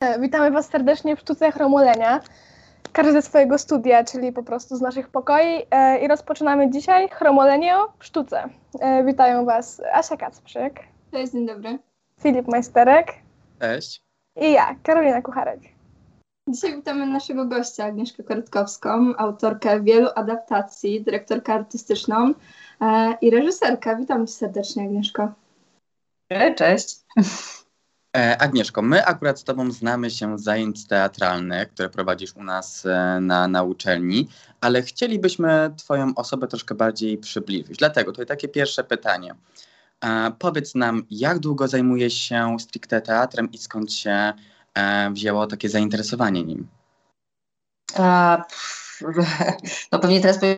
E, witamy Was serdecznie w sztuce chromolenia. Każdy ze swojego studia, czyli po prostu z naszych pokoi. E, I rozpoczynamy dzisiaj chromolenie w sztuce. E, witają Was Asia Kacprzyk. Cześć, dzień dobry. Filip Majsterek. Cześć. I ja, Karolina Kucharek. Dzisiaj witamy naszego gościa, Agnieszkę Korytkowską, autorkę wielu adaptacji, dyrektorkę artystyczną i reżyserkę. Witam Cię serdecznie, Agnieszko. Cześć. E, Agnieszko, my akurat z Tobą znamy się z zajęć teatralnych, które prowadzisz u nas e, na, na uczelni, ale chcielibyśmy Twoją osobę troszkę bardziej przybliżyć. Dlatego tutaj takie pierwsze pytanie. E, powiedz nam, jak długo zajmujesz się stricte teatrem i skąd się e, wzięło takie zainteresowanie nim? A, no pewnie teraz powiem,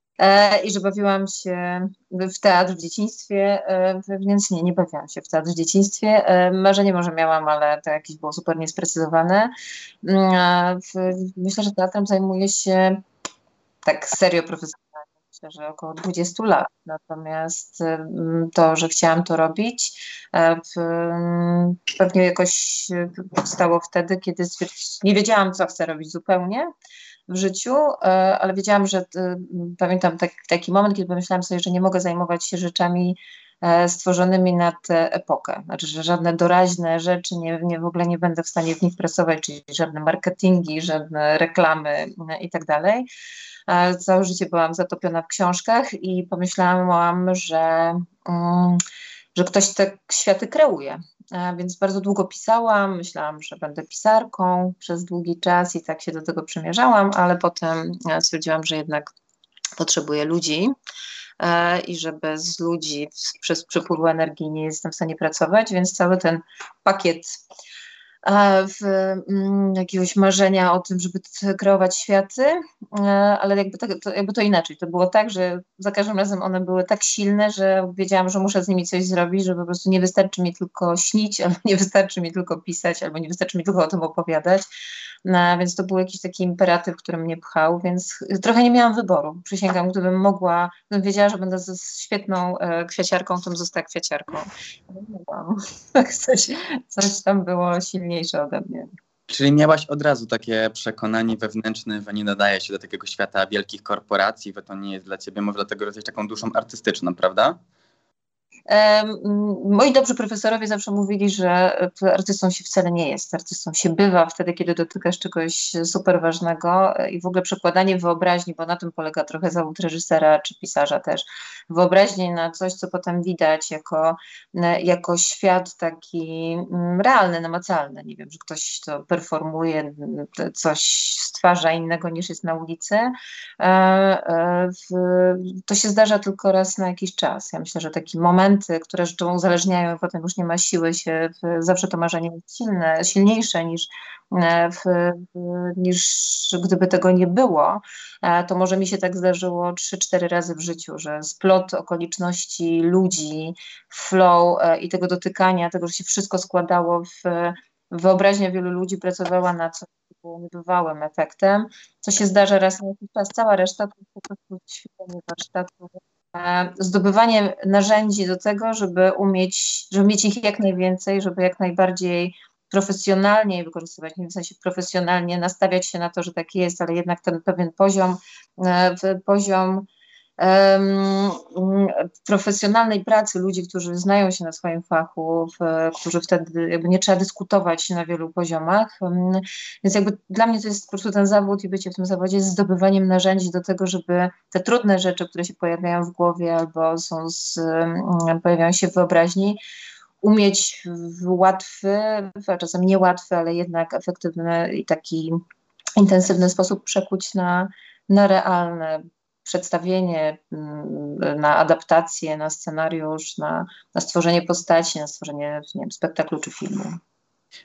i że bawiłam się w teatr w dzieciństwie, e, więc nie, nie bawiłam się w teatr w dzieciństwie. E, marzenie może miałam, ale to jakieś było super niesprecyzowane. Mm, myślę, że teatrem zajmuję się tak serio profesjonalnie. Myślę, że około 20 lat. Natomiast to, że chciałam to robić, pewnie jakoś powstało wtedy, kiedy nie wiedziałam, co chcę robić zupełnie w życiu, e, ale wiedziałam, że e, pamiętam taki, taki moment, kiedy pomyślałam sobie, że nie mogę zajmować się rzeczami e, stworzonymi na tę epokę. Znaczy, że żadne doraźne rzeczy nie, nie, w ogóle nie będę w stanie w nich pracować, czyli żadne marketingi, żadne reklamy i tak dalej. Całe życie byłam zatopiona w książkach i pomyślałam, że, mm, że ktoś te światy kreuje. E, więc bardzo długo pisałam, myślałam, że będę pisarką przez długi czas i tak się do tego przymierzałam, ale potem e, stwierdziłam, że jednak potrzebuję ludzi e, i że bez ludzi przez przepływu energii nie jestem w stanie pracować, więc cały ten pakiet w mm, jakiegoś marzenia o tym, żeby kreować światy, e, ale jakby to, jakby to inaczej. To było tak, że za każdym razem one były tak silne, że wiedziałam, że muszę z nimi coś zrobić, że po prostu nie wystarczy mi tylko śnić, albo nie wystarczy mi tylko pisać, albo nie wystarczy mi tylko o tym opowiadać. No, więc to był jakiś taki imperatyw, który mnie pchał, więc trochę nie miałam wyboru. Przysięgam, gdybym mogła, gdybym wiedziała, że będę ze świetną e, kwiaciarką, to bym została kwiaciarką. Nie mogłam. Coś, coś tam było silniejsze ode mnie. Czyli miałaś od razu takie przekonanie wewnętrzne, że nie nadaje się do takiego świata wielkich korporacji, że to nie jest dla ciebie, może dlatego, jesteś taką duszą artystyczną, prawda? Moi dobrzy profesorowie zawsze mówili, że artystą się wcale nie jest. Artystą się bywa wtedy, kiedy dotykasz czegoś super ważnego i w ogóle przekładanie wyobraźni, bo na tym polega trochę zawód reżysera czy pisarza też. Wyobraźni na coś, co potem widać jako, jako świat taki mm, realny, namacalny. Nie wiem, że ktoś to performuje, coś stwarza innego niż jest na ulicy. E, e, to się zdarza tylko raz na jakiś czas. Ja myślę, że taki moment, które rzeczą uzależniają potem już nie ma siły się, zawsze to marzenie jest silne, silniejsze niż, e, w, niż gdyby tego nie było, e, to może mi się tak zdarzyło 3-4 razy w życiu, że splot okoliczności, ludzi, flow e, i tego dotykania, tego, że się wszystko składało w wyobraźnia wielu ludzi pracowała na co było niebywałym efektem, co się zdarza raz na jakiś czas. Cała reszta to po prostu ćwiczenie warsztatu, zdobywanie narzędzi do tego, żeby umieć, żeby mieć ich jak najwięcej, żeby jak najbardziej profesjonalnie wykorzystywać, nie w sensie profesjonalnie nastawiać się na to, że tak jest, ale jednak ten pewien poziom, e, poziom profesjonalnej pracy ludzi, którzy znają się na swoim fachu, którzy wtedy jakby nie trzeba dyskutować na wielu poziomach. Więc jakby dla mnie to jest po prostu ten zawód i bycie w tym zawodzie z zdobywaniem narzędzi do tego, żeby te trudne rzeczy, które się pojawiają w głowie albo są z, pojawiają się w wyobraźni, umieć w łatwy, a czasem niełatwy, ale jednak efektywny i taki intensywny sposób przekuć na, na realne przedstawienie, mm, na adaptację, na scenariusz, na, na stworzenie postaci, na stworzenie nie wiem, spektaklu czy filmu.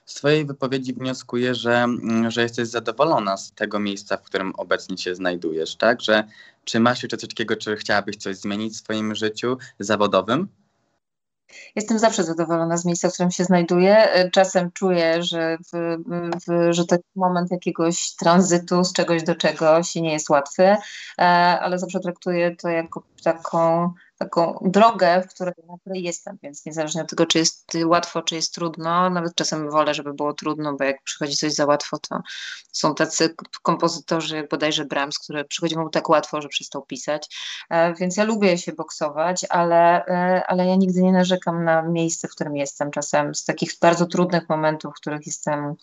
Z Twojej wypowiedzi wnioskuję, że, mm, że jesteś zadowolona z tego miejsca, w którym obecnie się znajdujesz, tak? Że czy masz jeszcze coś takiego, czy chciałabyś coś zmienić w swoim życiu zawodowym? Jestem zawsze zadowolona z miejsca, w którym się znajduję. E, czasem czuję, że, w, w, że to jest moment jakiegoś tranzytu z czegoś do czegoś i nie jest łatwy, e, ale zawsze traktuję to jako taką taką drogę, w której, na której jestem, więc niezależnie od tego, czy jest łatwo, czy jest trudno, nawet czasem wolę, żeby było trudno, bo jak przychodzi coś za łatwo, to są tacy kompozytorzy, jak bodajże Brahms, które przychodzi mu tak łatwo, że przestał pisać, e, więc ja lubię się boksować, ale, e, ale ja nigdy nie narzekam na miejsce, w którym jestem, czasem z takich bardzo trudnych momentów, w których jestem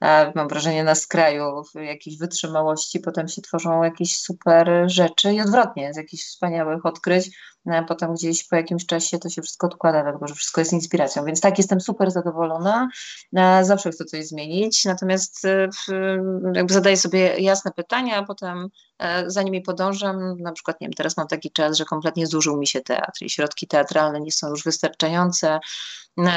E, mam wrażenie, na skraju jakiejś wytrzymałości, potem się tworzą jakieś super rzeczy i odwrotnie, z jakichś wspaniałych odkryć, potem gdzieś po jakimś czasie to się wszystko odkłada, dlatego że wszystko jest inspiracją. Więc tak, jestem super zadowolona, e, zawsze chcę coś zmienić, natomiast e, jakby zadaję sobie jasne pytania, a potem za nimi podążam. Na przykład, nie wiem, teraz mam taki czas, że kompletnie zużył mi się teatr i środki teatralne nie są już wystarczające.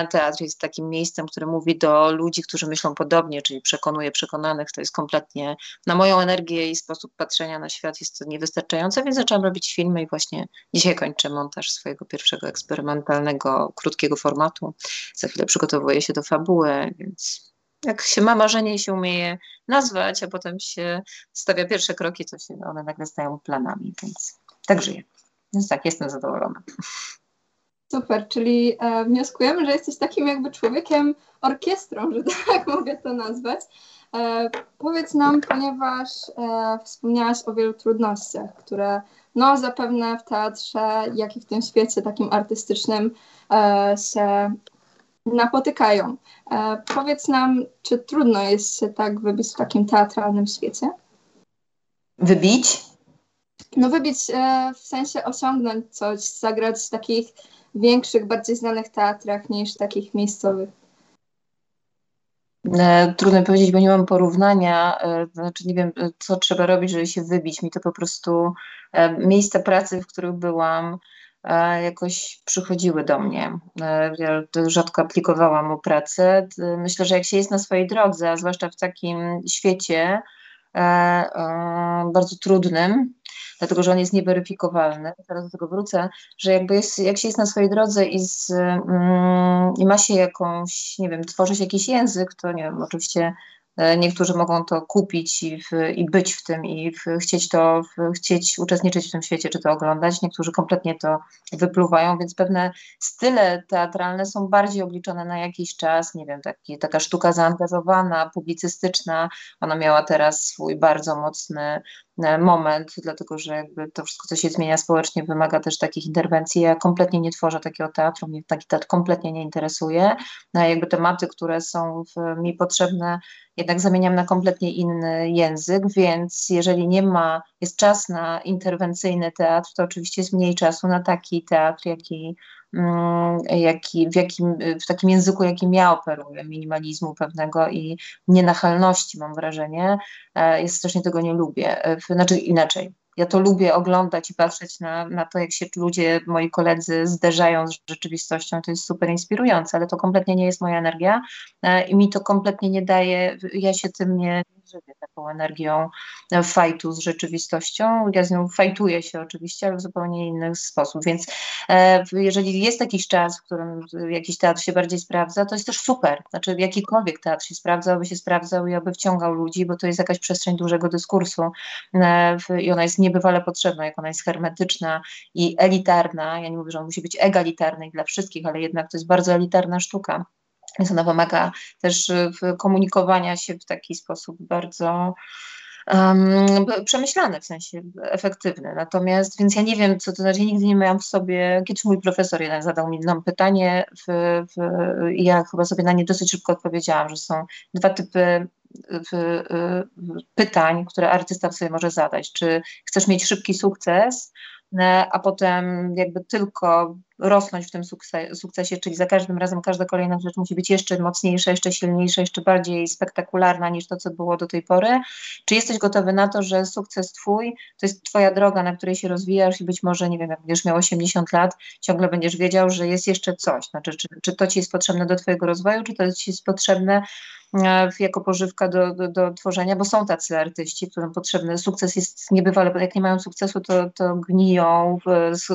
Teatr jest takim miejscem, które mówi do ludzi, którzy myślą podobnie, czyli przekonuje przekonanych. To jest kompletnie na moją energię i sposób patrzenia na świat jest to niewystarczające, więc zaczęłam robić filmy i właśnie dzisiaj kończę montaż swojego pierwszego eksperymentalnego, krótkiego formatu. Za chwilę przygotowuję się do fabuły, więc jak się ma marzenie i się umie je nazwać, a potem się stawia pierwsze kroki, to się one nagle stają planami, więc tak żyję. Więc tak, jestem zadowolona. Super, czyli e, wnioskujemy, że jesteś takim jakby człowiekiem orkiestrą, że tak mogę to nazwać. E, powiedz nam, ponieważ e, wspomniałaś o wielu trudnościach, które no zapewne w teatrze, jak i w tym świecie takim artystycznym e, się napotykają. E, powiedz nam, czy trudno jest się tak wybić w takim teatralnym świecie? Wybić? No wybić e, w sensie osiągnąć coś, zagrać w takich większych, bardziej znanych teatrach niż takich miejscowych. E, trudno powiedzieć, bo nie mam porównania, znaczy nie wiem, co trzeba robić, żeby się wybić. Mi to po prostu miejsca pracy, w których byłam, jakoś przychodziły do mnie. Ja rzadko aplikowałam o pracę. Myślę, że jak się jest na swojej drodze, a zwłaszcza w takim świecie bardzo trudnym, dlatego że on jest nieweryfikowalny. Teraz do tego wrócę, że jakby jest, jak się jest na swojej drodze i, z, mm, i ma się jakąś, nie wiem, tworzy się jakiś język, to nie wiem, oczywiście E, niektórzy mogą to kupić i, w, i być w tym i w, chcieć to, w, chcieć uczestniczyć w tym świecie, czy to oglądać. Niektórzy kompletnie to wypluwają, więc pewne style teatralne są bardziej obliczone na jakiś czas. Nie wiem, taki, taka sztuka zaangażowana, publicystyczna. Ona miała teraz swój bardzo mocny e, moment, dlatego że jakby to wszystko, co się zmienia społecznie, wymaga też takich interwencji. Ja kompletnie nie tworzę takiego teatru, mnie taki teatr kompletnie nie interesuje. No, jakby tematy, które są mi potrzebne, jednak zamieniam na kompletnie inny język, więc jeżeli nie ma, jest czas na interwencyjny teatr, to oczywiście jest mniej czasu na taki teatr, jaki, mm, jaki, w, jakim, w takim języku, jakim ja operuję, minimalizmu pewnego i nienachalności mam wrażenie. E, jest strasznie tego nie lubię. E, znaczy inaczej, ja to lubię oglądać i patrzeć na, na to, jak się ludzie, moi koledzy zderzają z rzeczywistością. To jest super inspirujące, ale to kompletnie nie jest moja energia e, i mi to kompletnie nie daje, ja się tym nie żywię, taką energią fajtu z rzeczywistością. Ja z nią fajtuję się oczywiście, ale w zupełnie inny sposób. Więc e, jeżeli jest jakiś czas, w którym jakiś teatr się bardziej sprawdza, to jest też super. Znaczy jakikolwiek teatr się sprawdza, aby się sprawdzał i aby wciągał ludzi, bo to jest jakaś przestrzeń dużego dyskursu e, i ona jest niebywale potrzebna, jak ona jest hermetyczna i elitarna. Ja nie mówię, że on musi być egalitarny dla wszystkich, ale jednak to jest bardzo elitarna sztuka. Więc ona wymaga też komunikowania się w taki sposób bardzo um, przemyślany, w sensie efektywny. Natomiast, więc ja nie wiem, co to znaczy, nigdy nie miałam w sobie, kiedyś mój profesor jeden zadał mi nam pytanie w, w, ja chyba sobie na nie dosyć szybko odpowiedziałam, że są dwa typy pytań, które artysta sobie może zadać. Czy chcesz mieć szybki sukces, e, a potem jakby tylko rosnąć w tym sukcesie, czyli za każdym razem każda kolejna rzecz musi być jeszcze mocniejsza, jeszcze silniejsza, jeszcze bardziej spektakularna niż to, co było do tej pory. Czy jesteś gotowy na to, że sukces twój to jest twoja droga, na której się rozwijasz i być może, nie wiem, jak będziesz miał 80 lat, ciągle będziesz wiedział, że jest jeszcze coś. Znaczy, czy, czy to ci jest potrzebne do twojego rozwoju, czy to ci jest potrzebne e, jako pożywka do, do, do, tworzenia, bo są tacy artyści, którym potrzebny sukces jest niebywale, bo jak nie mają sukcesu, to, to gniją,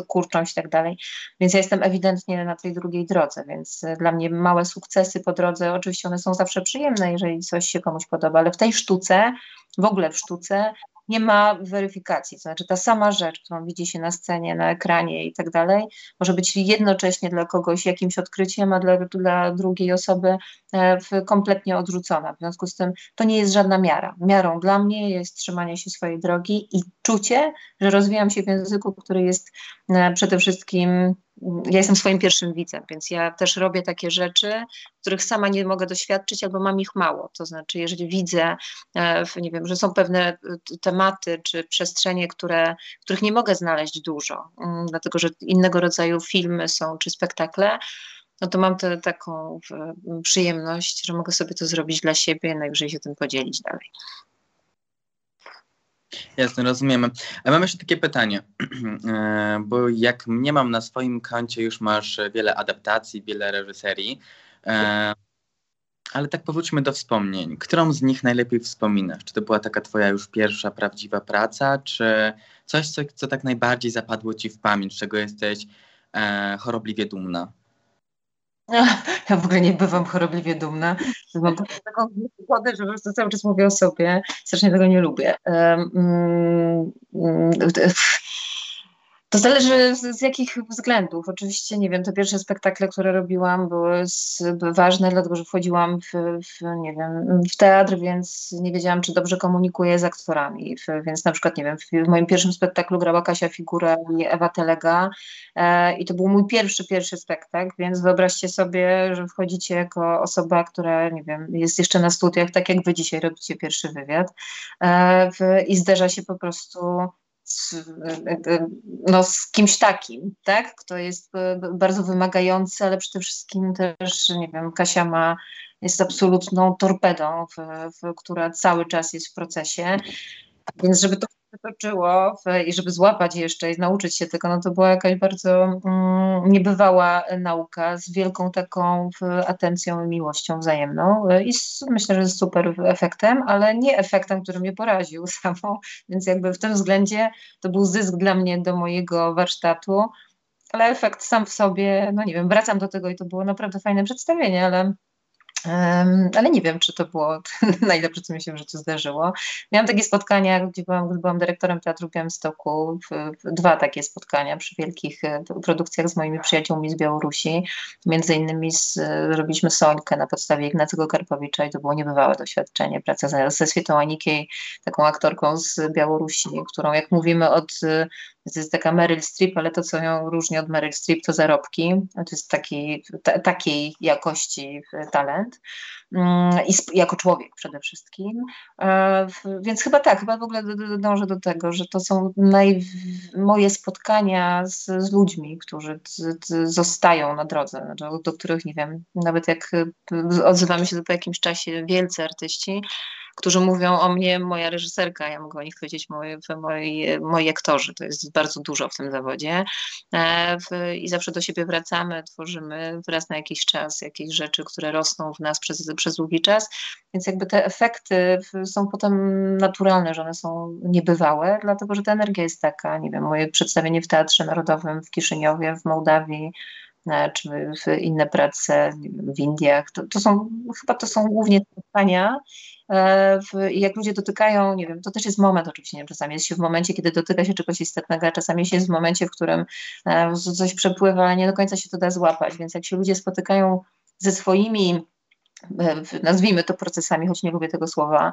kurczą się i tak dalej. Więc jestem ewidentnie na tej drugiej drodze, więc e, dla mnie małe sukcesy po drodze, oczywiście one są zawsze przyjemne, jeżeli coś się komuś podoba, ale w tej sztuce, w ogóle w sztuce, nie ma weryfikacji. To znaczy ta sama rzecz, którą widzi się na scenie, na ekranie i tak dalej, może być jednocześnie dla kogoś jakimś odkryciem, a dla, dla drugiej osoby e, kompletnie odrzucona. W związku z tym to nie jest żadna miara. Miarą dla mnie jest trzymanie się swojej drogi i czucie, że rozwijam się w języku, który jest e, przede wszystkim ja jestem swoim pierwszym widzem, więc ja też robię takie rzeczy, których sama nie mogę doświadczyć albo mam ich mało. To znaczy, jeżeli widzę, e, nie wiem, że są pewne e, tematy czy przestrzenie, które, których nie mogę znaleźć dużo, mm, dlatego że innego rodzaju filmy są czy spektakle, no to mam tę taką przyjemność, że mogę sobie to zrobić dla siebie, najwyżej się tym podzielić dalej. Jasne, rozumiemy. A mam jeszcze takie pytanie, e, bo jak mnie mam na swoim koncie, już masz wiele adaptacji, wiele reżyserii, e, ale tak powróćmy do wspomnień. Którą z nich najlepiej wspominasz? Czy to była taka twoja już pierwsza prawdziwa praca, czy coś, co, co tak najbardziej zapadło ci w pamięć, czego jesteś e, chorobliwie dumna? Ja w ogóle nie bywam chorobliwie dumna. Mam taką wodę, że po prostu cały czas mówię o sobie. Strasznie tego nie lubię. Um, um, to zależy z, z, jakich względów. Oczywiście, nie wiem, te pierwsze spektakle, które robiłam, były, z, ważne, dlatego że wchodziłam w, w, nie wiem, w teatr, więc nie wiedziałam, czy dobrze komunikuję z aktorami. W, więc na przykład, nie wiem, w, moim pierwszym spektaklu grała Kasia Figura i Ewa Telega e, i to był mój pierwszy, pierwszy spektakl, więc wyobraźcie sobie, że wchodzicie jako osoba, która, nie wiem, jest jeszcze na studiach, tak jak wy dzisiaj robicie pierwszy wywiad e, i zderza się po prostu no, z kimś takim, tak? Kto jest e, bardzo wymagający, ale przede wszystkim też, nie wiem, Kasia ma, jest absolutną torpedą, w, w, która cały czas jest w procesie. Więc żeby to wytoczyło i żeby złapać jeszcze i nauczyć się tego, no to była jakaś bardzo mm, niebywała nauka z wielką taką atencją i miłością wzajemną. I myślę, że z super efektem, ale nie efektem, który mnie poraził samą, więc jakby w tym względzie to był zysk dla mnie do mojego warsztatu, ale efekt sam w sobie, no nie wiem, wracam do tego i to było naprawdę fajne przedstawienie, ale ale nie wiem, czy to było najlepsze, co mi się w życiu zdarzyło. Miałam takie spotkania, gdzie byłam, gdy byłam dyrektorem Teatru w Białymstoku, dwa takie spotkania przy wielkich e, produkcjach z moimi przyjaciółmi z Białorusi. Między innymi z, robiliśmy Sońkę na podstawie Ignacego Karpowicza i to było niebywałe doświadczenie. Praca ze, ze Świetą Anikiej, taką aktorką z Białorusi, którą jak mówimy od to jest taka Meryl Streep, ale to, co ją różni od Meryl Streep, to zarobki. To jest taki, t- takiej jakości talent. Mm, I jako człowiek przede wszystkim. E, więc chyba tak, chyba w ogóle dążę do tego, że to są naj, moje spotkania z, z ludźmi, którzy zostają na drodze, do, do których nie wiem, nawet jak odzywamy się po jakimś czasie wielcy artyści, którzy mówią o mnie, moja reżyserka, ja mogę o nich powiedzieć moi, moi, moi aktorzy, to jest bardzo dużo w tym zawodzie. E, i zawsze do siebie wracamy, tworzymy raz na jakiś czas jakieś rzeczy, które rosną w nas przez, przez długi czas, więc jakby te efekty są potem naturalne, że one są niebywałe, dlatego że ta energia jest taka, nie wiem, moje przedstawienie w Teatrze Narodowym w Kiszyniowie, w Mołdawii, e, czy inne prace w Indiach. To, to, są, chyba to są głównie spotkania E, jak ludzie dotykają, nie wiem, to też jest moment oczywiście, nie, czasami jest się w momencie, kiedy dotyka się czegoś istotnego, a czasami się jest w momencie, w którym e, coś przepływa, ale nie do końca się to da złapać, więc jak się ludzie spotykają ze swoimi e, nazwijmy to procesami, choć nie lubię tego słowa,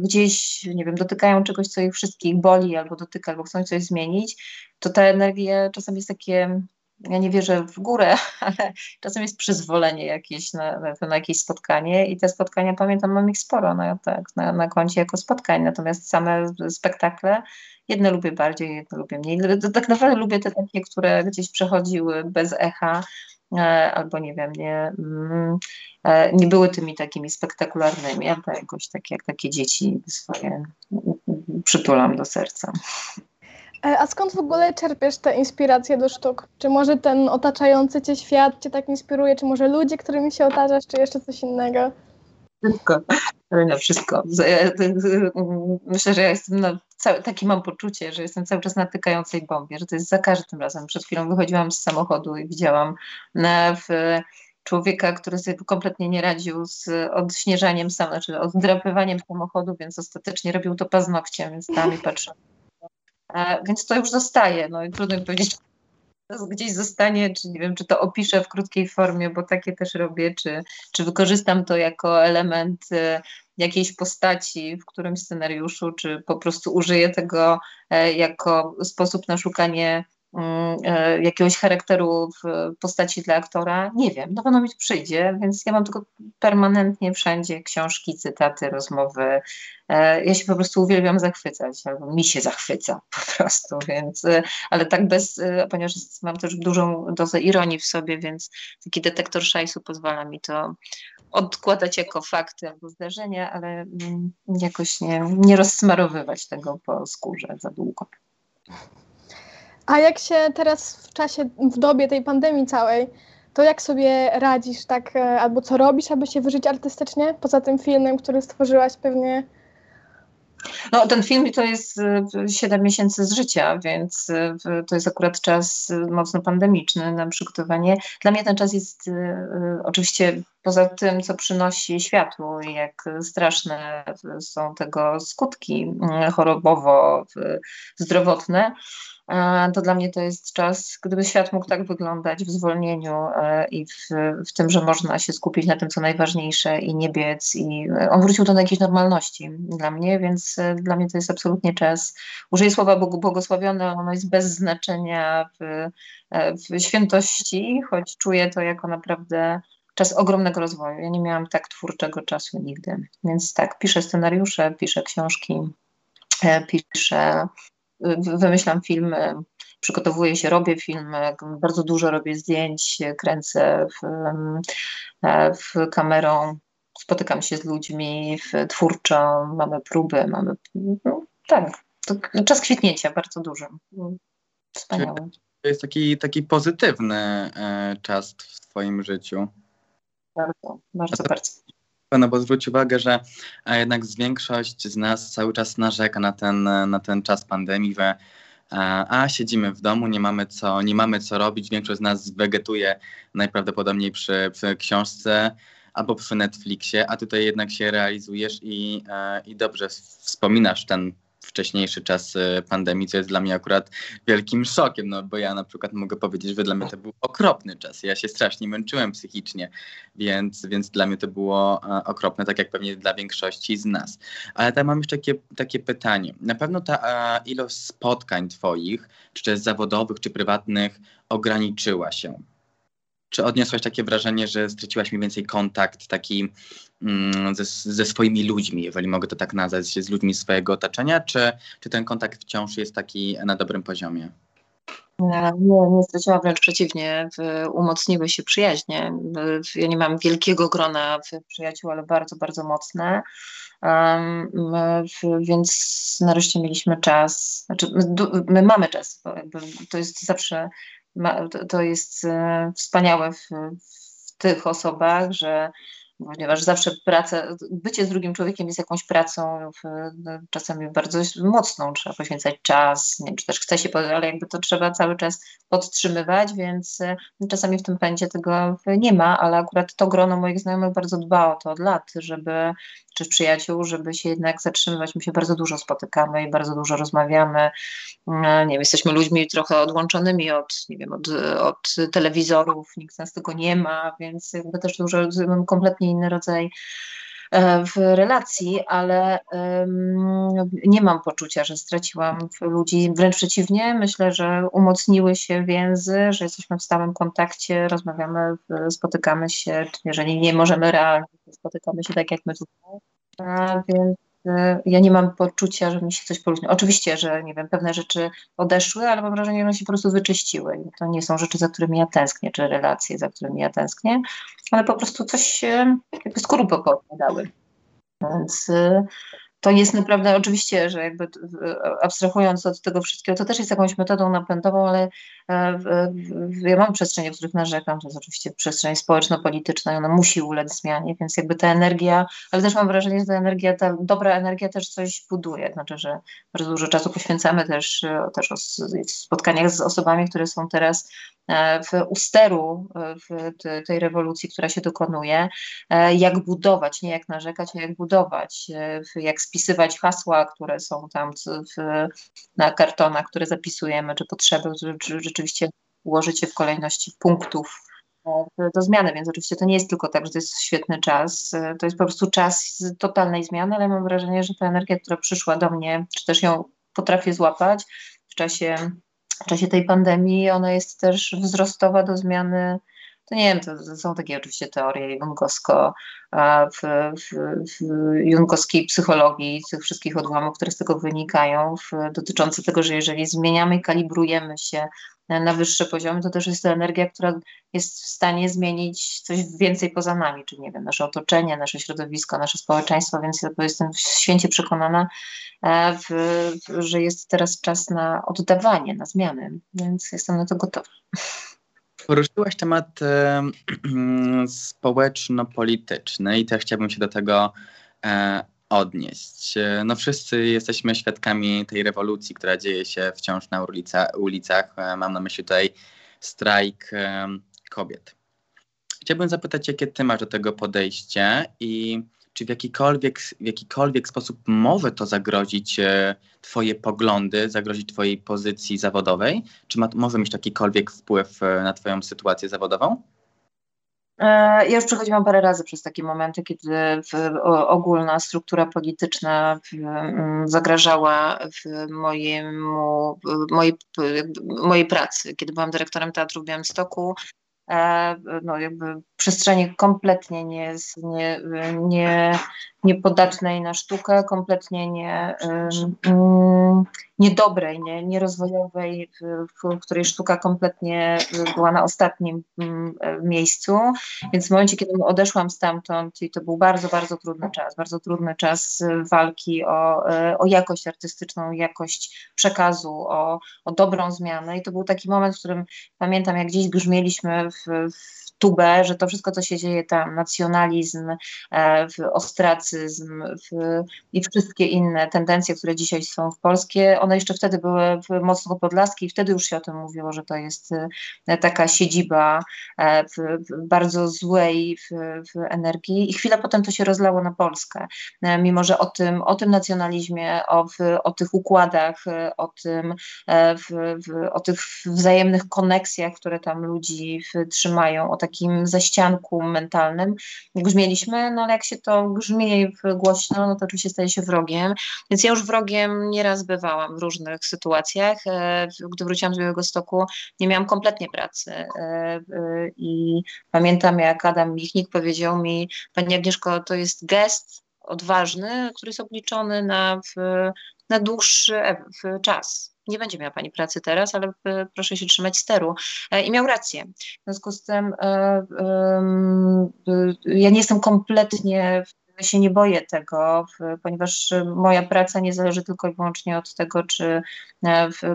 gdzieś, nie wiem, dotykają czegoś, co ich wszystkich boli, albo dotyka, albo chcą coś zmienić, to ta energia czasami jest takie ja nie wierzę w górę, ale czasem jest przyzwolenie jakieś na, na, na jakieś spotkanie i te spotkania, pamiętam, mam ich sporo na, tak, na, na koncie jako spotkań, natomiast same spektakle, jedne lubię bardziej, jedne lubię mniej. Tak naprawdę lubię te takie, które gdzieś przechodziły bez echa, e, albo nie wiem, nie, mm, e, nie były tymi takimi spektakularnymi, ale jakoś takie, jak takie dzieci swoje przytulam do serca. E, a skąd w ogóle czerpiesz te inspiracje do sztuk? Czy może ten otaczający cię świat cię tak inspiruje, czy może ludzie, którymi się otaczasz, czy jeszcze coś innego? Wszystko, na wszystko. Myślę, że ja jestem na, takie mam poczucie, że jestem cały czas na tykającej bombie, że to jest za każdym razem. Przed chwilą wychodziłam z samochodu i widziałam w, człowieka, który sobie kompletnie nie radził z odśnieżaniem, sam, znaczy oddrapywaniem samochodu, więc ostatecznie robił to paznokciem, więc tam i patrzę. Więc to już zostaje, no i trudno mi powiedzieć, gdzieś zostanie, czy nie wiem, czy to opiszę w krótkiej formie, bo takie też robię, czy, czy wykorzystam to jako element y, jakiejś postaci w którymś scenariuszu, czy po prostu użyję tego e, jako sposób na szukanie e, jakiegoś charakteru w postaci dla aktora, nie wiem, na pewno mi to przyjdzie, więc ja mam tylko permanentnie wszędzie książki, cytaty, rozmowy. E, ja się po prostu uwielbiam zachwycać, albo mi się zachwyca po prostu, więc, e, ale tak bez, ponieważ mam też dużą dozę ironii w sobie, więc taki detektor szajsu pozwala mi to odkładać jako fakty albo zdarzenia, ale mm, jakoś nie, nie rozsmarowywać tego po skórze za długo. A jak się teraz w czasie, w dobie tej pandemii całej, to jak sobie radzisz, tak, e, albo co robisz, aby się wyżyć artystycznie? Poza tym filmem, który stworzyłaś pewnie. No, ten film to jest 7 e, miesięcy z życia, więc e, to jest akurat czas mocno pandemiczny na przygotowanie. Dla mnie ten czas jest oczywiście poza tym, co przynosi światło i jak straszne są tego skutki chorobowo-zdrowotne to dla mnie to jest czas, gdyby świat mógł tak wyglądać w zwolnieniu e, i w, w tym, że można się skupić na tym, co najważniejsze i nie biec. I e, on wrócił do jakiejś normalności dla mnie, więc e, dla mnie to jest absolutnie czas. Użyję słowa błogosławione, ono jest bez znaczenia w, w świętości, choć czuję to jako naprawdę czas ogromnego rozwoju. Ja nie miałam tak twórczego czasu nigdy. Więc tak, piszę scenariusze, piszę książki, piszę wymyślam filmy, przygotowuję się, robię filmy, bardzo dużo robię zdjęć, kręcę w, w kamerą, spotykam się z ludźmi w, twórczo, mamy próby, mamy, no, tak, to czas kwitnięcia bardzo duży, wspaniały. To jest taki, taki pozytywny e, czas w twoim życiu. Bardzo, bardzo, bardzo. No bo zwróć uwagę, że e, jednak większość z nas cały czas narzeka na ten, na ten czas pandemii, że e, a siedzimy w domu, nie mamy co, nie mamy co robić. Większość z nas wegetuje najprawdopodobniej przy, przy książce albo przy Netflixie, a tutaj jednak się realizujesz i, e, i dobrze wspominasz ten wcześniejszy czas e, pandemii, co jest dla mnie akurat wielkim szokiem, no bo ja na przykład mogę powiedzieć, że dla mnie to był okropny czas. Ja się strasznie męczyłem psychicznie, więc, więc dla mnie to było e, okropne, tak jak pewnie dla większości z nas. Ale tam mam jeszcze takie, takie pytanie. Na pewno ta e, ilość spotkań twoich, czy jest zawodowych, czy prywatnych, ograniczyła się. Czy odniosłaś takie wrażenie, że straciłaś mniej więcej kontakt taki ze, ze, swoimi ludźmi, jeżeli mogę to tak nazwać, z ludźmi swojego otoczenia, czy, czy ten kontakt wciąż jest taki na dobrym poziomie? Nie, nie straciłam, wręcz przeciwnie, umocniły się przyjaźnie. Ja nie mam wielkiego grona przyjaciół, ale bardzo, bardzo mocne. Um, więc nareszcie mieliśmy czas, znaczy my, my mamy czas, to jest zawsze to, jest e, wspaniałe w, w tych osobach, że ponieważ zawsze praca, bycie z drugim człowiekiem jest jakąś pracą czasami bardzo mocną, trzeba poświęcać czas, nie wiem, czy też chce się, ale jakby to trzeba cały czas podtrzymywać, więc e, czasami w tym pędzie tego nie ma, ale akurat to grono moich znajomych bardzo dba o to od lat, żeby czy przyjaciół, żeby się jednak zatrzymywać. My się bardzo dużo spotykamy i bardzo dużo rozmawiamy. Mm, nie wiem, jesteśmy ludźmi trochę odłączonymi od, nie wiem, od, od telewizorów, nikt nas tego nie ma, więc jakby też dużo, kompletnie inny rodzaj e, w relacji, ale um, nie mam poczucia, że straciłam ludzi. Wręcz przeciwnie, myślę, że umocniły się więzy, że jesteśmy w stałym kontakcie, rozmawiamy, spotykamy się, jeżeli nie możemy realnie, spotykamy się tak jak my tutaj. A, więc ja nie mam poczucia, że mi się coś poluźniło. Oczywiście, że nie wiem, pewne rzeczy odeszły, ale mam wrażenie, że one się po prostu wyczyściły. To nie są rzeczy, za którymi ja tęsknię, czy relacje, za którymi ja tęsknię, ale po prostu coś jakby skorupę dały. Więc to jest naprawdę, oczywiście, że jakby abstrahując od tego wszystkiego, to też jest jakąś metodą napędową, ale e, ja mam przestrzenie, w których narzekam, to jest oczywiście przestrzeń społeczno-polityczna i ona musi ulec zmianie, więc jakby ta energia, ale też mam wrażenie, że ta energia, ta dobra energia też coś buduje, znaczy, że bardzo dużo czasu poświęcamy też, e, też o spotkaniach z osobami, które są teraz w usteru w tej rewolucji, która się dokonuje, jak budować, nie jak narzekać, a jak budować, jak spisywać hasła, które są tam w, na kartonach, które zapisujemy, czy potrzeby, czy rzeczywiście ułożyć je w kolejności punktów do zmiany, więc oczywiście to nie jest tylko tak, że to jest świetny czas, to jest po prostu czas totalnej zmiany, ale mam wrażenie, że ta energia, która przyszła do mnie, czy też ją potrafię złapać w czasie, w czasie tej pandemii, ona jest też wzrostowa do zmiany. To nie wiem, to, są takie oczywiście teorie Jungowsko, w, w, w jungowskiej psychologii, tych wszystkich odłamów, które z tego wynikają, w, dotyczące tego, że jeżeli zmieniamy kalibrujemy się na wyższe poziomy, to też jest to energia, która jest w stanie zmienić coś więcej poza nami, czyli nie wiem, nasze otoczenie, nasze środowisko, nasze społeczeństwo, więc ja jestem święcie przekonana, e, w, że jest teraz czas na oddawanie, na zmiany, więc jestem na to gotowa. Poruszyłaś temat e, społeczno-polityczny i też chciałbym się do tego e, odnieść. No wszyscy jesteśmy świadkami tej rewolucji, która dzieje się wciąż na ulica, ulicach. E, mam na myśli tutaj strajk e, kobiet. Chciałbym zapytać, jakie ty masz do tego podejście i czy w jakikolwiek, w jakikolwiek sposób może to zagrozić e, Twoje poglądy, zagrozić Twojej pozycji zawodowej? Czy ma, może mieć jakikolwiek wpływ na Twoją sytuację zawodową? E, ja już przechodziłam parę razy przez takie momenty, kiedy ogólna struktura polityczna zagrażała w mojemu, mojej, mojej pracy. Kiedy byłam dyrektorem teatru w Białymstoku, no jakby przestrzeni kompletnie nie, nie, nie, niepodatnej na sztukę, kompletnie nie, niedobrej, nie, nierozwojowej, w, której sztuka kompletnie była na ostatnim miejscu. Więc w momencie, kiedy odeszłam stamtąd, i to był bardzo, bardzo trudny czas, bardzo trudny czas walki o, o jakość artystyczną, jakość przekazu, o, o dobrą zmianę. I to był taki moment, w którym pamiętam, jak gdzieś grzmieliśmy w, w tubę, że to wszystko, co się dzieje tam, nacjonalizm, e, ostracyzm i wszystkie inne tendencje, które dzisiaj są w Polskie, one jeszcze wtedy były mocno podlaskie i wtedy już się o tym mówiło, że to jest e, taka siedziba e, bardzo złej energii. I chwilę potem to się rozlało na Polskę, mimo że o tym, o tym nacjonalizmie, o, o tych układach, o tym, o tych wzajemnych koneksjach, które tam ludzi trzymają, o takim takim zaścianku mentalnym. Grzmieliśmy, no ale jak się to grzmi głośno, no to oczywiście staje się wrogiem, więc ja już wrogiem nieraz bywałam w różnych sytuacjach. E, gdy wróciłam z Białego Stoku, nie miałam kompletnie pracy. E, e, i pamiętam jak Adam Michnik powiedział mi, Pani Agnieszko, to jest gest odważny, który jest obliczony na, na dłuższy czas nie będzie miała Pani pracy teraz, ale e, proszę się trzymać steru. E, I miał rację. W związku z tym e, ja nie jestem kompletnie się nie boję tego, ponieważ moja praca nie zależy tylko i wyłącznie od tego, czy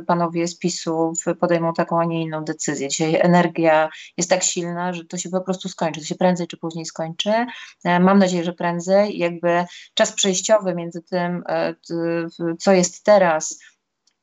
panowie z PiSu podejmą taką, a nie inną decyzję. Dzisiaj energia jest tak silna, że to się po prostu skończy. To się prędzej czy później skończy. Mam nadzieję, że prędzej. Jakby czas przejściowy między tym, co jest teraz,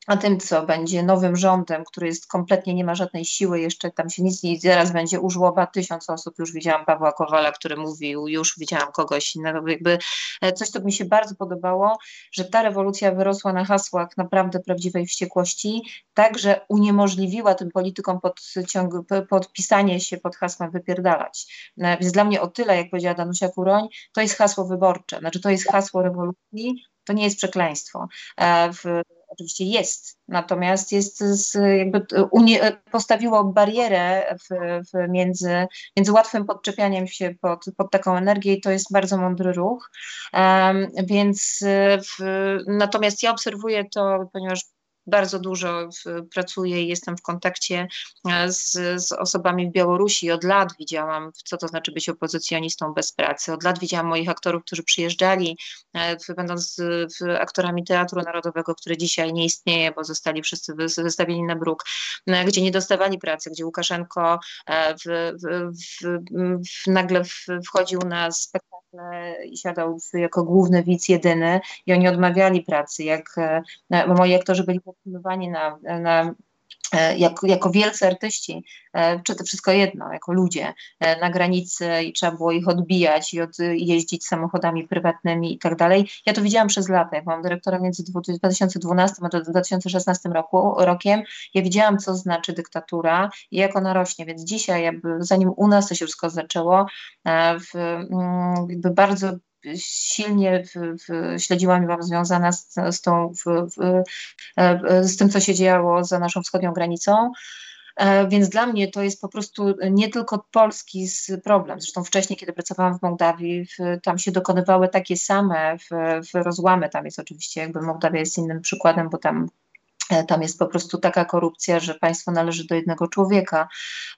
a tym, co będzie nowym rządem, który jest kompletnie, nie ma żadnej siły, jeszcze tam się nic nie zaraz będzie użłoba tysiąc osób, już widziałam Pawła Kowala, który mówił, już widziałam kogoś innego, jakby e, coś, co mi się bardzo podobało, że ta rewolucja wyrosła na hasłach naprawdę prawdziwej wściekłości, tak, że uniemożliwiła tym politykom podciąg, podpisanie się pod hasłem wypierdalać. E, więc dla mnie o tyle, jak powiedziała Danusia Kuroń, to jest hasło wyborcze, znaczy to jest hasło rewolucji, to nie jest przekleństwo. E, w, oczywiście jest, natomiast jest z, jakby unie, postawiło barierę w, w między, między łatwym podczepianiem się pod, pod taką energię i to jest bardzo mądry ruch. Um, więc w, natomiast ja obserwuję to, ponieważ bardzo dużo pracuję i jestem w kontakcie e, z, z, osobami w Białorusi. Od lat widziałam, co to znaczy być opozycjonistą bez pracy. Od lat widziałam moich aktorów, którzy przyjeżdżali, e, będąc aktorami Teatru Narodowego, który dzisiaj nie istnieje, bo zostali wszyscy wystawieni na bruk, e, gdzie nie dostawali pracy, gdzie Łukaszenko w, w, nagle wchodził na spektakl i siadał jako główny widz jedyny i oni odmawiali pracy, jak moi aktorzy byli podtrzymywani na, na E, jako, jako wielcy artyści, e, czy to wszystko jedno, jako ludzie e, na granicy i trzeba było ich odbijać i od, jeździć samochodami prywatnymi i tak dalej. Ja to widziałam przez lata, jak byłam dyrektorem między 2012 a 2016 roku, rokiem, ja widziałam, co znaczy dyktatura i jak ona rośnie, więc dzisiaj, jakby, zanim u nas to się wszystko zaczęło, w, mm, jakby bardzo silnie w, w, śledziłam i byłam związana z, z, tą, w, e, z tym, co się działo za naszą wschodnią granicą. E, więc dla mnie to jest po prostu nie tylko polski problem. Zresztą wcześniej, kiedy pracowałam w Mołdawii, tam się dokonywały takie same w, rozłamy. Tam jest oczywiście, jakby Mołdawia jest innym przykładem, bo tam E, tam jest po prostu taka korupcja, że państwo należy do jednego człowieka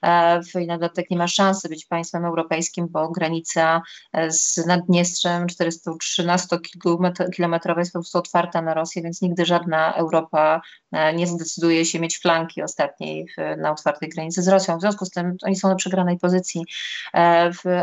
e, i na dodatek nie ma szansy być państwem europejskim, bo granica e, z Naddniestrzem 413-kilometrowa jest po prostu otwarta na Rosję, więc nigdy żadna Europa nie zdecyduje się mieć flanki ostatniej na otwartej granicy z Rosją. W związku z tym oni są na przegranej pozycji,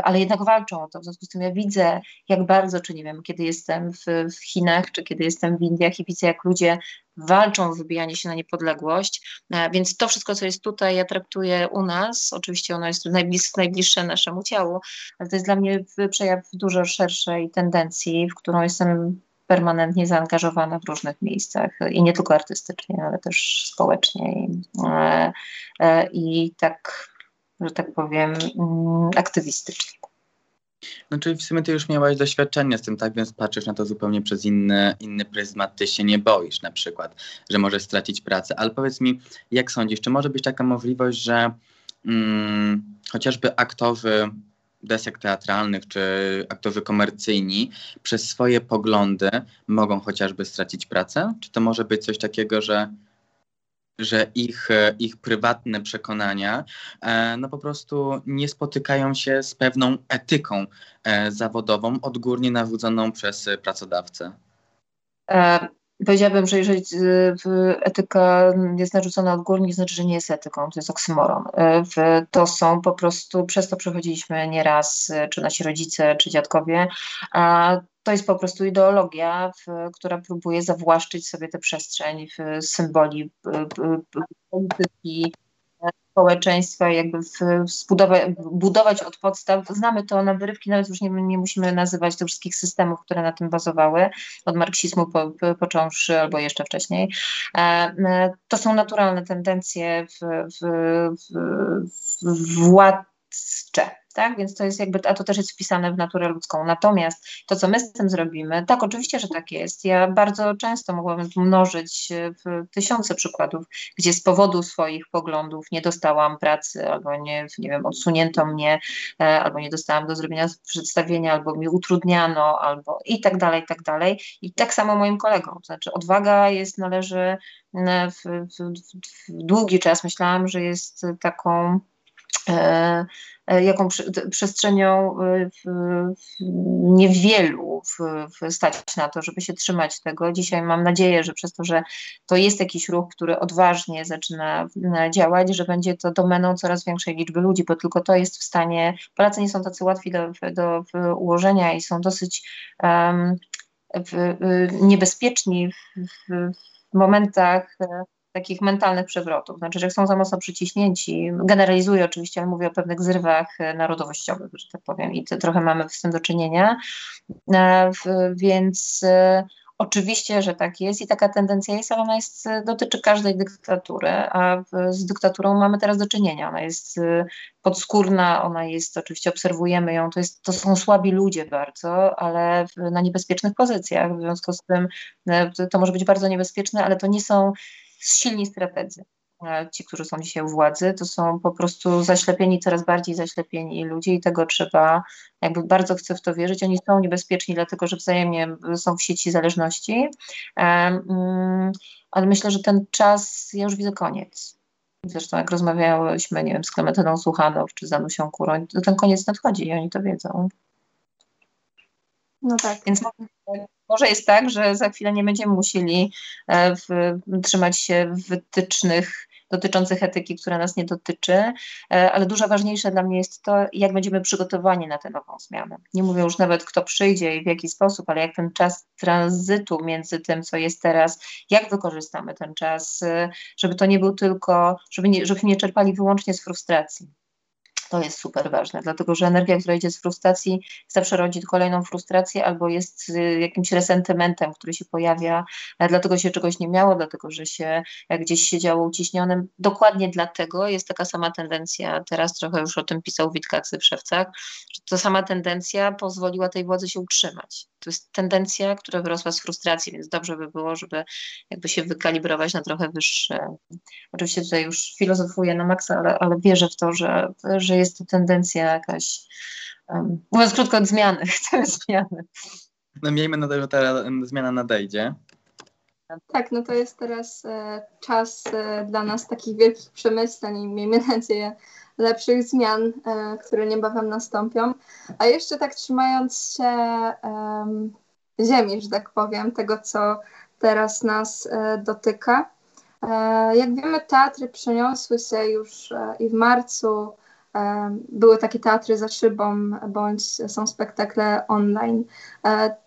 ale jednak walczą o to. W związku z tym ja widzę, jak bardzo, czy nie wiem, kiedy jestem w Chinach, czy kiedy jestem w Indiach i widzę, jak ludzie walczą o wybijanie się na niepodległość, e, więc to wszystko, co jest tutaj, ja traktuję u nas, oczywiście ono jest najblis najbliższe naszemu ciału, ale to jest dla mnie przejaw dużo szerszej tendencji, w którą jestem permanentnie zaangażowana w różnych miejscach i nie tylko artystycznie, ale też społecznie. I, e, e, i tak, że tak powiem, mm, aktywistycznie. No czyli w sumie ty już miałaś doświadczenie z tym, tak? Więc patrzysz na to zupełnie przez inny, inny pryzmat, ty się nie boisz na przykład, że możesz stracić pracę, ale powiedz mi, jak sądzisz, czy może być taka możliwość, że mm, chociażby aktorzy desek teatralnych czy aktorzy komercyjni przez swoje poglądy mogą chociażby stracić pracę? Czy to może być coś takiego, że że ich, e, ich prywatne przekonania e, no po prostu nie spotykają się z pewną etyką e, zawodową odgórnie narzuconą przez pracodawcę. Powiedziałabym, że jeżeli etyka jest narzucona odgórnie, to znaczy, że nie jest etyką, to jest oksymoron. To są po prostu, przez to przechodziliśmy nieraz, czy nasi rodzice, czy dziadkowie, a to jest po prostu ideologia, która próbuje zawłaszczyć sobie tę przestrzeń w symboli polityki, społeczeństwa, jakby zbudować, budować od podstaw. Znamy to na wyrywki, nawet już nie, nie musimy nazywać tych wszystkich systemów, które na tym bazowały, od marksizmu po, po, począwszy albo jeszcze wcześniej. E, to są naturalne tendencje w, w, w, w władcze tak? Więc to jest jakby, a to też jest wpisane w naturę ludzką. Natomiast to, co my z tym zrobimy, tak, oczywiście, że tak jest. Ja bardzo często mogłabym mnożyć w tysiące przykładów, gdzie z powodu swoich poglądów nie dostałam pracy, albo nie, nie wiem, odsunięto mnie, e, albo nie dostałam do zrobienia przedstawienia, albo mi utrudniano, albo i tak dalej, i tak dalej. I tak samo moim kolegom. To znaczy, odwaga jest, należy e, w, w, w długi czas myślałam, że jest taką E, e, jaką przestrzenią e, niewielu stać na to, żeby się trzymać tego. Dzisiaj mam nadzieję, że przez to, że to jest jakiś ruch, który odważnie zaczyna działać, że będzie to domeną coraz większej liczby ludzi, bo tylko to jest w stanie. Polacy nie są tacy łatwi do, do ułożenia i są dosyć um, niebezpieczni w, w momentach takich mentalnych przewrotów, znaczy, że są za mocno przyciśnięci. Generalizuję oczywiście, ale mówię o pewnych zrywach e, narodowościowych, że tak powiem, i to trochę mamy z tym do czynienia. E, więc e, oczywiście, że tak jest i taka tendencja jest, ale ona jest, dotyczy każdej dyktatury, a z dyktaturą mamy teraz do czynienia. Ona jest podskórna, ona jest, oczywiście obserwujemy ją, to, jest, to są słabi ludzie bardzo, ale na niebezpiecznych pozycjach, w związku z tym to może być bardzo niebezpieczne, ale to nie są silni strategzy. E, ci, którzy są dzisiaj u władzy, to są po prostu zaślepieni, coraz bardziej zaślepieni ludzie i tego trzeba, jakby bardzo chcę w to wierzyć. Oni są niebezpieczni, dlatego że wzajemnie są w sieci zależności, e, mm, ale myślę, że ten czas, ja już widzę koniec. Zresztą jak rozmawiałyśmy, nie wiem, z Klementyną Słuchanow czy z Anusią Kuroń, to ten koniec nadchodzi i oni to wiedzą. No tak. Więc może jest tak, że za chwilę nie będziemy musieli e, w, trzymać się wytycznych dotyczących etyki, która nas nie dotyczy, ale dużo ważniejsze dla mnie jest to, jak będziemy przygotowani na tę nową zmianę. Nie mówię już nawet, kto przyjdzie i w jaki sposób, ale jak ten czas tranzytu między tym, co jest teraz, jak wykorzystamy ten czas, żeby to nie był tylko, żeby nie, żebyśmy nie czerpali wyłącznie z frustracji. To jest super ważne, dlatego że energia, która idzie z frustracji, zawsze rodzi kolejną frustrację albo jest y, jakimś resentymentem, który się pojawia, dlatego się czegoś nie miało, dlatego że się gdzieś siedziało uciśnionym. Dokładnie dlatego jest taka sama tendencja, teraz trochę już o tym pisał Witkak w Szewcach, że ta sama tendencja pozwoliła tej władzy się utrzymać. To jest tendencja, która wyrosła z frustracji, więc dobrze by było, żeby jakby się wykalibrować na trochę wyższe. Oczywiście tutaj już filozofuję na maksa, ale, ale wierzę w to, że, że jest to tendencja jakaś, um, mówiąc krótko, od zmiany, chcemy zmiany. No miejmy nadzieję, że ta zmiana nadejdzie. Tak, no to jest teraz e, czas e, dla nas takich wielkich przemyśleń i miejmy nadzieję lepszych zmian, e, które niebawem nastąpią. A jeszcze tak trzymając się ziemi, że tak powiem, tego co teraz nas e, dotyka. E, jak wiemy, teatry przeniosły się już i w marcu były takie teatry za szybą, bądź są spektakle online.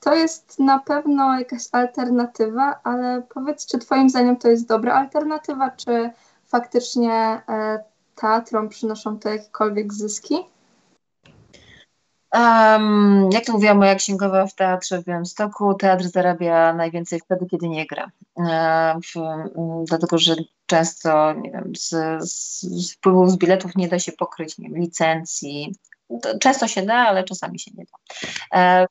To jest na pewno jakaś alternatywa, ale powiedz, czy Twoim zdaniem to jest dobra alternatywa, czy faktycznie teatrom przynoszą to jakiekolwiek zyski? Um, jak to mówiła moja księgowa w teatrze w Białymstoku, teatr zarabia najwięcej wtedy, kiedy nie gra. W, dlatego, że często nie wiem, z, z, wpływów z biletów nie da się pokryć nie wiem, licencji. To często się da, ale czasami się nie da.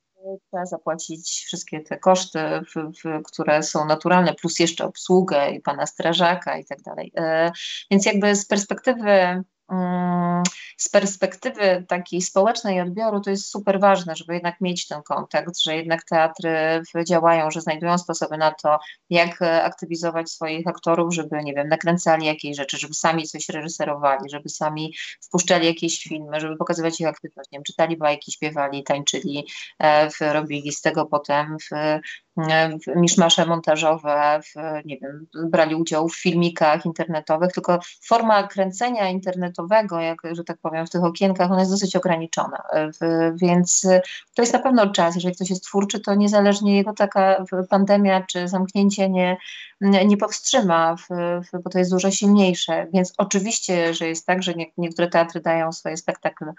Trzeba zapłacić wszystkie te koszty, w, w, które są naturalne, plus jeszcze obsługę i pana strażaka i tak dalej. E, więc jakby z perspektywy z perspektywy takiej społecznej odbioru to jest super ważne, żeby jednak mieć ten kontakt, że jednak teatry działają, że znajdują sposoby na to, jak aktywizować swoich aktorów, żeby, nie wiem, nakręcali jakieś rzeczy, żeby sami coś reżyserowali, żeby sami wpuszczali jakieś filmy, żeby pokazywać ich aktywność, nie wiem, czytali bajki, śpiewali, tańczyli, e, robili z tego potem w miszmasze montażowe, w, nie wiem, brali udział w filmikach internetowych, tylko forma kręcenia internetowego, jak, że tak powiem, w tych okienkach, ona jest dosyć ograniczona, więc to jest na pewno czas, jeżeli ktoś jest twórczy, to niezależnie jego taka pandemia czy zamknięcie nie, nie powstrzyma, bo to jest dużo silniejsze, więc oczywiście, że jest tak, że nie, niektóre teatry dają swoje spektakle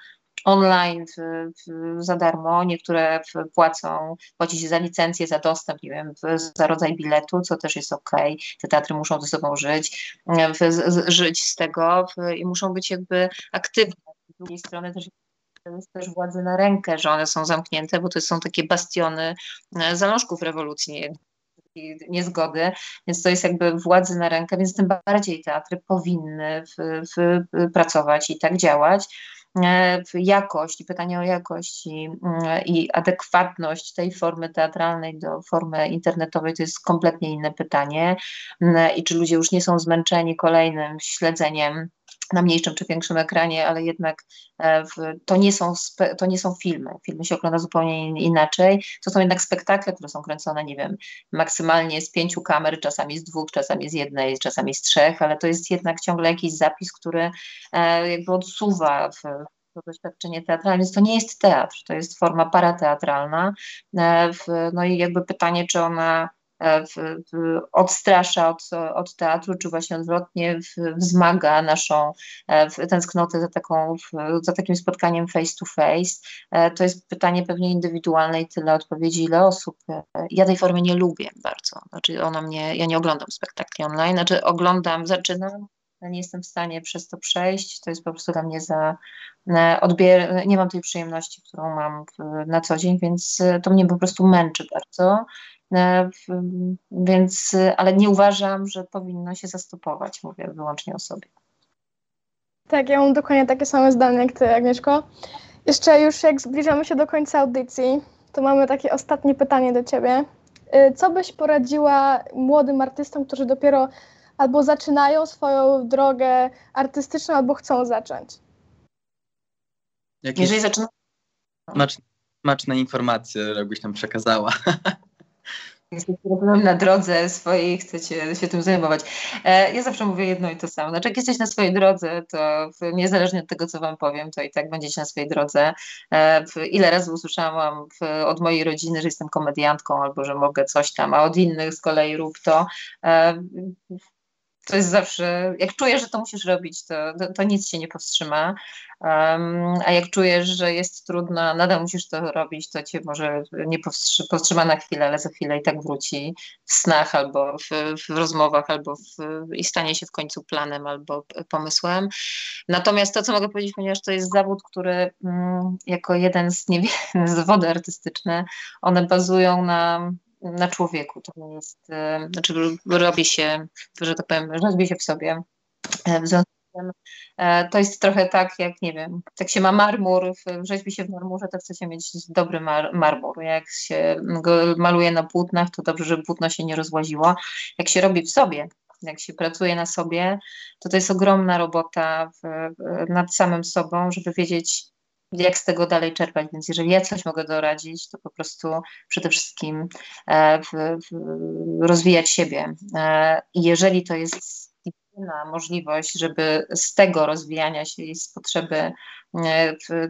online w, w, za darmo, niektóre płacą, płaci się za licencję, za dostęp, nie wiem, za rodzaj biletu, co też jest ok. Te teatry muszą ze sobą żyć, żyć z tego i muszą być jakby aktywne. Z drugiej strony też jest też władzy na rękę, że one są zamknięte, bo to są takie bastiony e, zalążków rewolucji niezgody, więc to jest jakby władzy na rękę, więc tym bardziej teatry powinny w, w, pracować i tak działać. E, jakość i pytanie o jakość i, mm, i adekwatność tej formy teatralnej do formy internetowej to jest kompletnie inne pytanie. Mm, I czy ludzie już nie są zmęczeni kolejnym śledzeniem na mniejszym czy większym ekranie, ale jednak e, to nie, są, to nie są filmy. Filmy się ogląda zupełnie inaczej. To są jednak spektakle, które są kręcone, nie wiem, maksymalnie z pięciu kamer, czasami z dwóch, czasami z jednej, czasami z trzech, ale to jest jednak ciągle jakiś zapis, który e, jakby odsuwa w, to doświadczenie teatralne, więc to nie jest teatr, to jest forma parateatralna. E, no i jakby pytanie, czy ona w, w, odstrasza od, od teatru, czy właśnie odwrotnie wzmaga naszą w, tęsknotę za, taką, za takim spotkaniem face to face. E, to jest pytanie pewnie indywidualne i tyle odpowiedzi, ile osób. E, ja tej formy nie lubię bardzo. Znaczy ona mnie, ja nie oglądam spektakli online, znaczy oglądam, zaczynam, nie jestem w stanie przez to przejść. To jest po prostu dla mnie za e, odbier, nie mam tej przyjemności, którą mam na co dzień, więc to mnie po prostu męczy bardzo. E, więc, ale nie uważam, że powinno się zastopować, mówię wyłącznie o sobie. Tak, ja mam dokładnie takie same zdanie jak ty, Agnieszko. Jeszcze już jak zbliżamy się do końca audycji, to mamy takie ostatnie pytanie do ciebie. E, co byś poradziła młodym artystom, którzy dopiero albo zaczynają swoją drogę artystyczną, albo chcą zacząć? Jakieś Jeżeli zaczynają... Smaczne informacje, jakbyś tam przekazała. jesteście na drodze swojej, chcecie się tym zajmować. E, ja zawsze mówię jedno i to samo. Znaczy, jak jesteś na swojej drodze, to niezależnie od tego, co wam powiem, to i tak będziecie na swojej drodze. E, ile razy usłyszałam od mojej rodziny, że jestem komediantką albo że mogę coś tam, a od innych z kolei rób to to jest zawsze, jak czujesz, że to musisz robić, to, to, to nic się nie powstrzyma. Um, a jak czujesz, że jest trudno, nadal musisz to robić, to cię może nie powstrzy, powstrzyma na chwilę, ale za chwilę i tak wróci w snach albo w, w rozmowach, albo w, i stanie się w końcu planem albo pomysłem. Natomiast to, co mogę powiedzieć, ponieważ to jest zawód, który mm, jako jeden z niewielu zawody artystyczne, one bazują na na człowieku. To jest, e, znaczy robi się, że tak powiem, rozbije się w sobie. E, w związku z tym e, to jest trochę tak, jak nie wiem, jak się ma marmur, rzeźbi się w marmurze, to chce się mieć dobry mar marmur. Jak się go maluje na płótnach, to dobrze, żeby płótno się nie rozłaziło. Jak się robi w sobie, jak się pracuje na sobie, to to jest ogromna robota w, nad samym sobą, żeby wiedzieć, jak z tego dalej czerpać. Więc jeżeli ja coś mogę doradzić, to po prostu przede wszystkim e, w, w, rozwijać siebie. E, I jeżeli to jest jedyna możliwość, żeby z tego rozwijania się i z potrzeby e, w,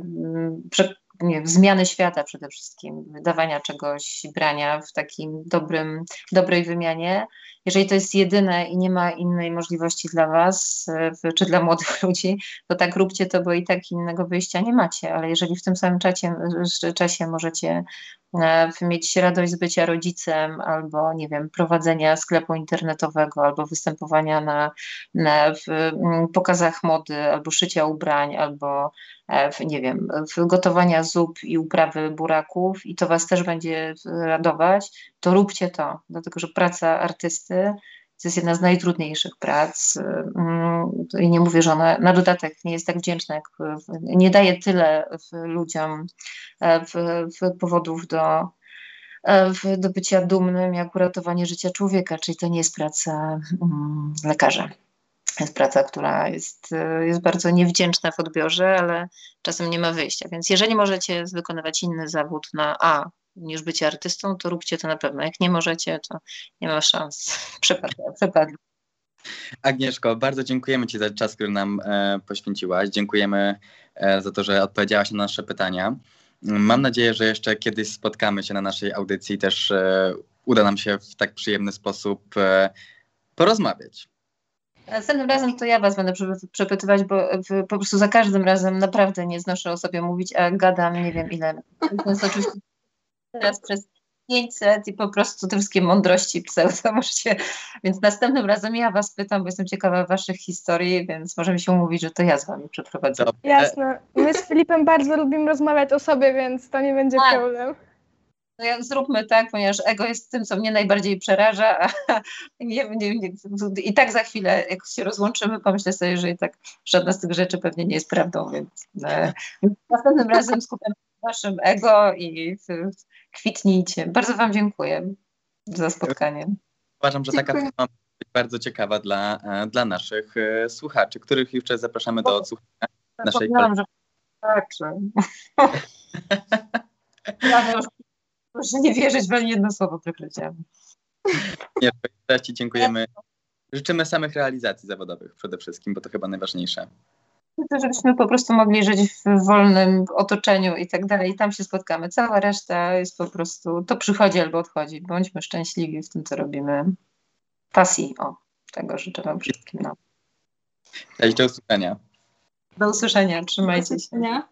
nie, zmiany świata przede wszystkim, wydawania czegoś, brania w takim dobrym, dobrej wymianie, jeżeli to jest jedyne i nie ma innej możliwości dla Was, czy dla młodych ludzi, to tak róbcie to, bo i tak innego wyjścia nie macie, ale jeżeli w tym samym czasie, czasie możecie e, mieć radość z bycia rodzicem, albo nie wiem, prowadzenia sklepu internetowego, albo występowania na, na pokazach mody, albo szycia ubrań, albo e, w, nie wiem, gotowania zup i uprawy buraków i to Was też będzie radować, to róbcie to, dlatego że praca artysty to jest jedna z najtrudniejszych prac mm, i nie mówię, że ona na dodatek nie jest tak wdzięczna, jak nie daje tyle ludziom e, powodów do, e, do bycia dumnym, jak uratowanie życia człowieka, czyli to nie jest praca mm, lekarza. Jest praca, która jest, e, jest bardzo niewdzięczna w odbiorze, ale czasem nie ma wyjścia. Więc jeżeli możecie wykonywać inny zawód na A, niż bycie artystą, to róbcie to na pewno. Jak nie możecie, to nie ma szans. Przepadł. Agnieszko, bardzo dziękujemy Ci za czas, który nam e, poświęciłaś. Dziękujemy e, za to, że odpowiedziałaś na nasze pytania. Mam nadzieję, że jeszcze kiedyś spotkamy się na naszej audycji też e, uda nam się w tak przyjemny sposób e, porozmawiać. Następnym razem to ja Was będę przepytywać, bo po prostu za każdym razem naprawdę nie znoszę o sobie mówić, a gadam nie wiem ile. Jest oczywiście teraz przez 500 i po prostu te wszystkie mądrości pseudo możecie, więc następnym razem ja was pytam, bo jestem ciekawa waszych historii, więc możemy się umówić, że to ja z wami przeprowadzę. Jasne. My z Filipem bardzo lubimy rozmawiać o sobie, więc to nie będzie a, problem. No ja, zróbmy tak, ponieważ ego jest tym, co mnie najbardziej przeraża, a nie, nie, nie, i tak za chwilę, jak się rozłączymy, pomyślę sobie, że i tak żadna z tych rzeczy pewnie nie jest prawdą, więc e, następnym razem skupiam się na waszym ego i kwitnijcie. Bardzo Wam dziękuję za spotkanie. Uważam, że taka forma być bardzo ciekawa dla, e, dla naszych e, słuchaczy, których jeszcze zapraszamy do odsłuchania naszej że tak. ja proszę nie wierzyć w ani jedno słowo przekleciałem. Nie, Ci dziękujemy. Życzymy samych realizacji zawodowych przede wszystkim, bo to chyba najważniejsze to żebyśmy po prostu mogli żyć w wolnym otoczeniu i tak dalej. I tam się spotkamy. Cała reszta jest po prostu, to przychodzi albo odchodzi. Bądźmy szczęśliwi w tym, co robimy. Pasji, o, tego życzę Wam wszystkim. No. Cześć, do usłyszenia. Do usłyszenia, trzymajcie się.